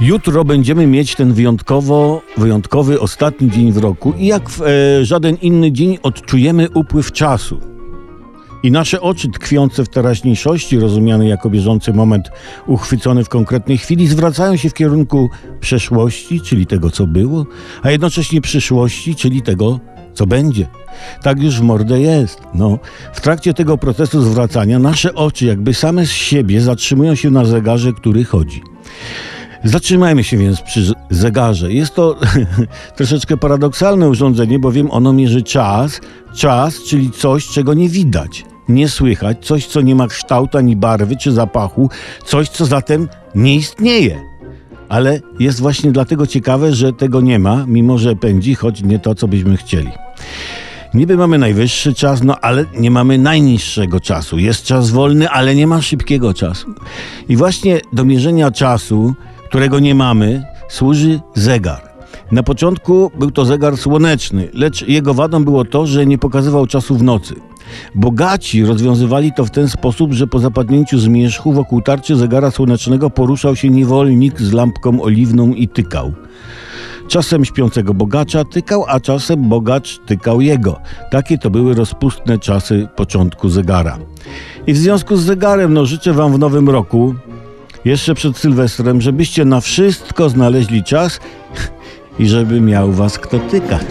Jutro będziemy mieć ten wyjątkowo, wyjątkowy ostatni dzień w roku i jak w e, żaden inny dzień odczujemy upływ czasu. I nasze oczy tkwiące w teraźniejszości, rozumiane jako bieżący moment uchwycony w konkretnej chwili, zwracają się w kierunku przeszłości, czyli tego, co było, a jednocześnie przyszłości, czyli tego, co będzie. Tak już w mordę jest. No, w trakcie tego procesu zwracania nasze oczy jakby same z siebie zatrzymują się na zegarze, który chodzi. Zatrzymajmy się więc przy zegarze. Jest to troszeczkę paradoksalne urządzenie, bowiem ono mierzy czas, czas, czyli coś, czego nie widać, nie słychać, coś, co nie ma kształtu ani barwy czy zapachu, coś, co zatem nie istnieje. Ale jest właśnie dlatego ciekawe, że tego nie ma, mimo że pędzi, choć nie to, co byśmy chcieli. Niby mamy najwyższy czas, no ale nie mamy najniższego czasu. Jest czas wolny, ale nie ma szybkiego czasu. I właśnie do mierzenia czasu którego nie mamy, służy zegar. Na początku był to zegar słoneczny, lecz jego wadą było to, że nie pokazywał czasu w nocy. Bogaci rozwiązywali to w ten sposób, że po zapadnięciu zmierzchu wokół tarczy zegara słonecznego poruszał się niewolnik z lampką oliwną i tykał. Czasem śpiącego bogacza tykał, a czasem bogacz tykał jego. Takie to były rozpustne czasy początku zegara. I w związku z zegarem, no życzę Wam w nowym roku jeszcze przed Sylwestrem, żebyście na wszystko znaleźli czas i żeby miał was kto tykać.